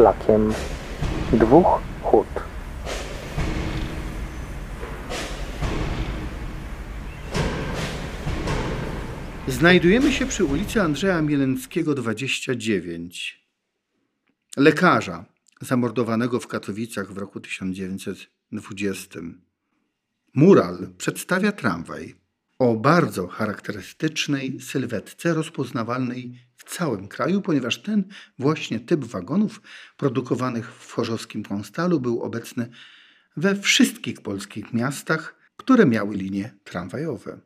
szlakiem dwóch hut. Znajdujemy się przy ulicy Andrzeja Mielenckiego 29. Lekarza zamordowanego w Katowicach w roku 1920. Mural przedstawia tramwaj o bardzo charakterystycznej sylwetce rozpoznawalnej w całym kraju, ponieważ ten właśnie typ wagonów produkowanych w chorzowskim Konstalu był obecny we wszystkich polskich miastach, które miały linie tramwajowe.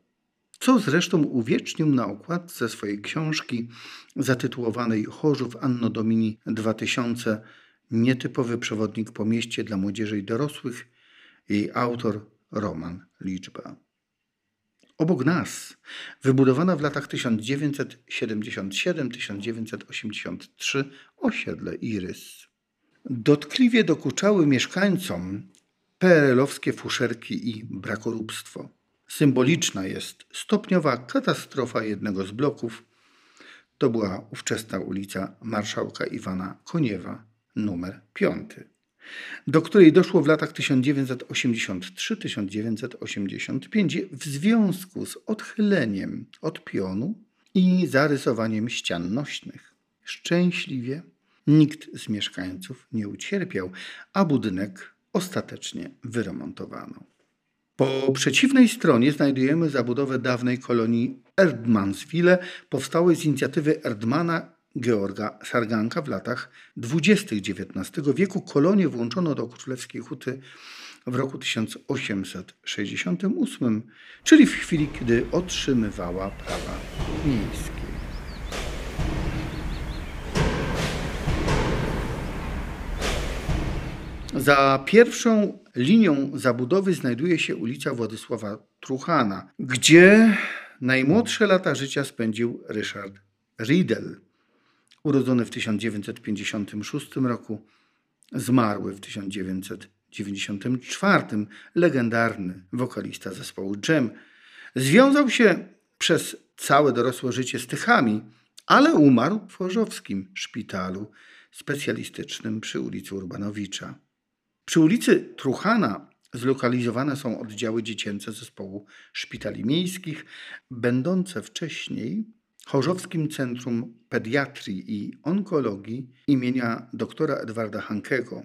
Co zresztą uwiecznił na okładce swojej książki zatytułowanej Chorzów Anno Domini 2000 Nietypowy przewodnik po mieście dla młodzieży i dorosłych, jej autor Roman Liczba. Obok nas, wybudowana w latach 1977-1983 osiedle Irys. Dotkliwie dokuczały mieszkańcom PRL-owskie fuszerki i brakoróbstwo. Symboliczna jest stopniowa katastrofa jednego z bloków. To była ówczesna ulica Marszałka Iwana Koniewa, numer 5 do której doszło w latach 1983-1985 w związku z odchyleniem od pionu i zarysowaniem ścian nośnych. Szczęśliwie nikt z mieszkańców nie ucierpiał, a budynek ostatecznie wyremontowano. Po przeciwnej stronie znajdujemy zabudowę dawnej kolonii Erdmanswille, powstałej z inicjatywy Erdmana Georga Sarganka w latach dwudziestych XIX wieku. Kolonię włączono do Królewskiej Huty w roku 1868, czyli w chwili, kiedy otrzymywała prawa miejskie. Za pierwszą linią zabudowy znajduje się ulica Władysława Truchana, gdzie najmłodsze lata życia spędził Ryszard Riedel urodzony w 1956 roku, zmarły w 1994, legendarny wokalista zespołu Jam. Związał się przez całe dorosłe życie z Tychami, ale umarł w Chorzowskim szpitalu specjalistycznym przy ulicy Urbanowicza. Przy ulicy Truchana zlokalizowane są oddziały dziecięce zespołu szpitali miejskich, będące wcześniej Chorzowskim Centrum Pediatrii i Onkologii imienia doktora Edwarda Hankego,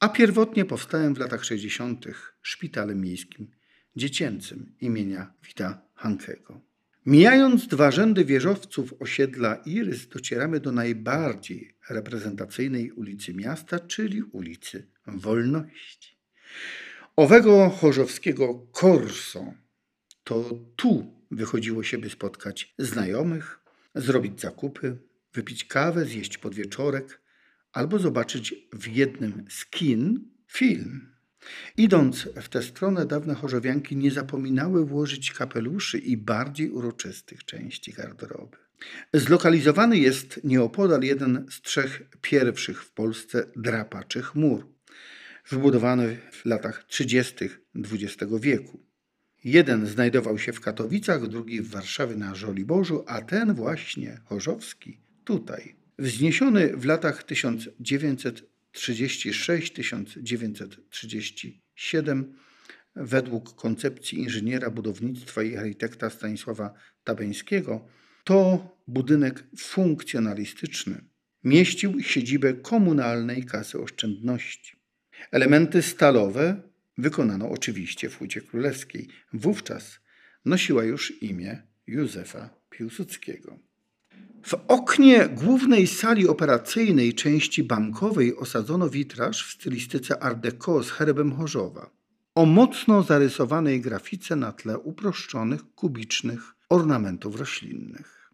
a pierwotnie powstałem w latach 60. szpitalem miejskim dziecięcym imienia Wita Hankego. Mijając dwa rzędy wieżowców osiedla Irys, docieramy do najbardziej reprezentacyjnej ulicy miasta, czyli ulicy Wolności. Owego chorzowskiego Korso to tu wychodziło się, by spotkać znajomych, zrobić zakupy, wypić kawę, zjeść podwieczorek albo zobaczyć w jednym z kin film. Idąc w tę stronę, dawne chorzowianki nie zapominały włożyć kapeluszy i bardziej uroczystych części garderoby. Zlokalizowany jest nieopodal jeden z trzech pierwszych w Polsce drapaczych mur, wybudowany w latach 30. XX wieku. Jeden znajdował się w Katowicach, drugi w Warszawie na Żoliborzu, a ten właśnie, Chorzowski, tutaj. Wzniesiony w latach 1936-1937 według koncepcji inżyniera budownictwa i architekta Stanisława Tabeńskiego, to budynek funkcjonalistyczny. Mieścił siedzibę komunalnej kasy oszczędności. Elementy stalowe wykonano oczywiście w Hucie Królewskiej. Wówczas nosiła już imię Józefa Piłsudskiego. W oknie głównej sali operacyjnej części bankowej osadzono witraż w stylistyce Art Deco z herbem Chorzowa o mocno zarysowanej grafice na tle uproszczonych, kubicznych ornamentów roślinnych.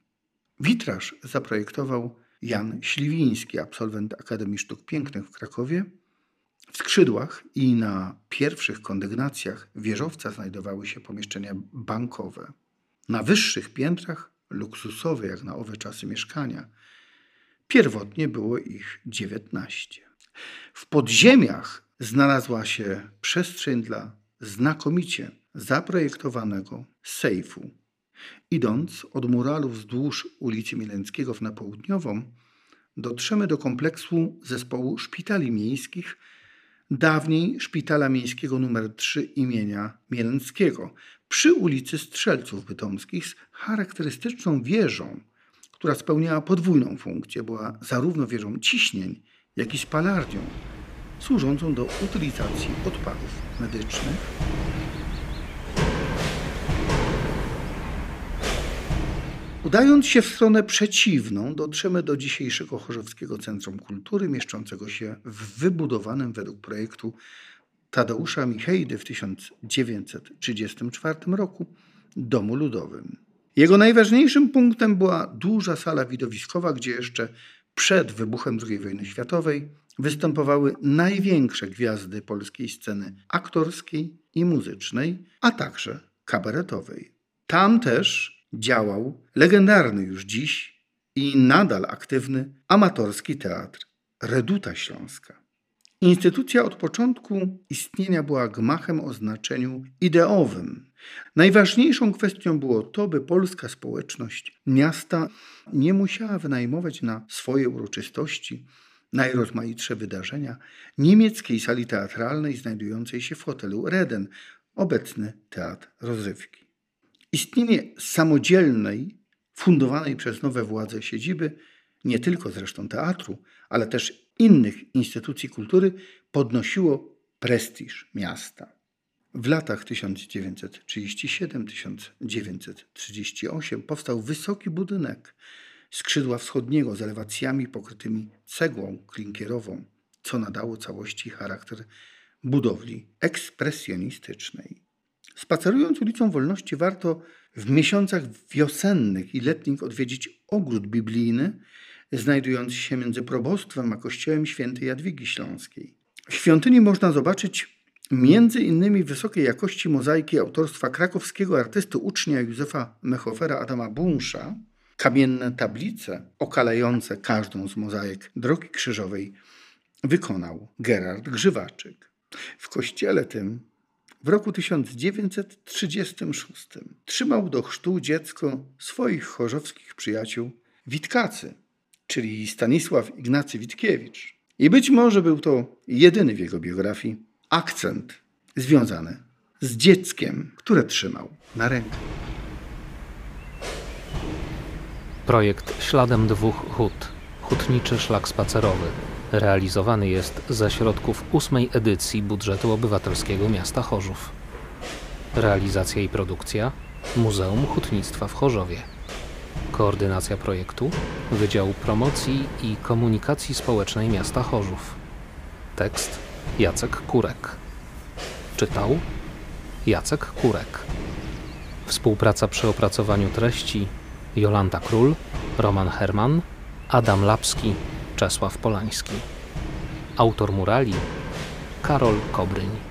Witraż zaprojektował Jan Śliwiński, absolwent Akademii Sztuk Pięknych w Krakowie, w skrzydłach i na pierwszych kondygnacjach wieżowca znajdowały się pomieszczenia bankowe. Na wyższych piętrach luksusowe jak na owe czasy mieszkania. Pierwotnie było ich dziewiętnaście. W podziemiach znalazła się przestrzeń dla znakomicie zaprojektowanego sejfu. Idąc od muralu wzdłuż ulicy Milenckiego na południową, dotrzemy do kompleksu zespołu szpitali miejskich, dawniej Szpitala Miejskiego nr 3 imienia Mielęckiego, przy ulicy Strzelców Bytomskich z charakterystyczną wieżą, która spełniała podwójną funkcję. Była zarówno wieżą ciśnień, jak i spalarnią, służącą do utylizacji odpadów medycznych Udając się w stronę przeciwną, dotrzemy do dzisiejszego Chorzowskiego Centrum Kultury, mieszczącego się w wybudowanym według projektu Tadeusza Michejdy w 1934 roku Domu Ludowym. Jego najważniejszym punktem była duża sala widowiskowa, gdzie jeszcze przed wybuchem II wojny światowej występowały największe gwiazdy polskiej sceny aktorskiej i muzycznej, a także kabaretowej. Tam też działał legendarny już dziś i nadal aktywny amatorski teatr Reduta Śląska. Instytucja od początku istnienia była gmachem o znaczeniu ideowym. Najważniejszą kwestią było to, by polska społeczność miasta nie musiała wynajmować na swoje uroczystości, najrozmaitsze wydarzenia niemieckiej sali teatralnej znajdującej się w hotelu Reden, obecny teatr rozrywki. Istnienie samodzielnej, fundowanej przez nowe władze siedziby, nie tylko zresztą teatru, ale też innych instytucji kultury, podnosiło prestiż miasta. W latach 1937-1938 powstał wysoki budynek skrzydła wschodniego z elewacjami pokrytymi cegłą klinkierową, co nadało całości charakter budowli ekspresjonistycznej. Spacerując ulicą Wolności warto w miesiącach wiosennych i letnich odwiedzić ogród biblijny, znajdujący się między probostwem a kościołem świętej Jadwigi Śląskiej. W świątyni można zobaczyć między innymi wysokiej jakości mozaiki autorstwa krakowskiego artysty ucznia Józefa Mechofera Adama Bunsza, kamienne tablice okalające każdą z mozaik Drogi Krzyżowej wykonał Gerard Grzywaczyk. W kościele tym w roku 1936 trzymał do chrztu dziecko swoich chorzowskich przyjaciół Witkacy, czyli Stanisław Ignacy Witkiewicz. I być może był to jedyny w jego biografii akcent związany z dzieckiem, które trzymał na ręku. Projekt Śladem dwóch hut. Hutniczy szlak spacerowy Realizowany jest ze środków ósmej edycji budżetu obywatelskiego miasta Chorzów. Realizacja i produkcja Muzeum Hutnictwa w Chorzowie. Koordynacja projektu Wydział Promocji i Komunikacji Społecznej miasta Chorzów. Tekst Jacek Kurek. Czytał Jacek Kurek. Współpraca przy opracowaniu treści Jolanta Król, Roman Herman, Adam Lapski Czesław Polański. Autor murali Karol Kobryń.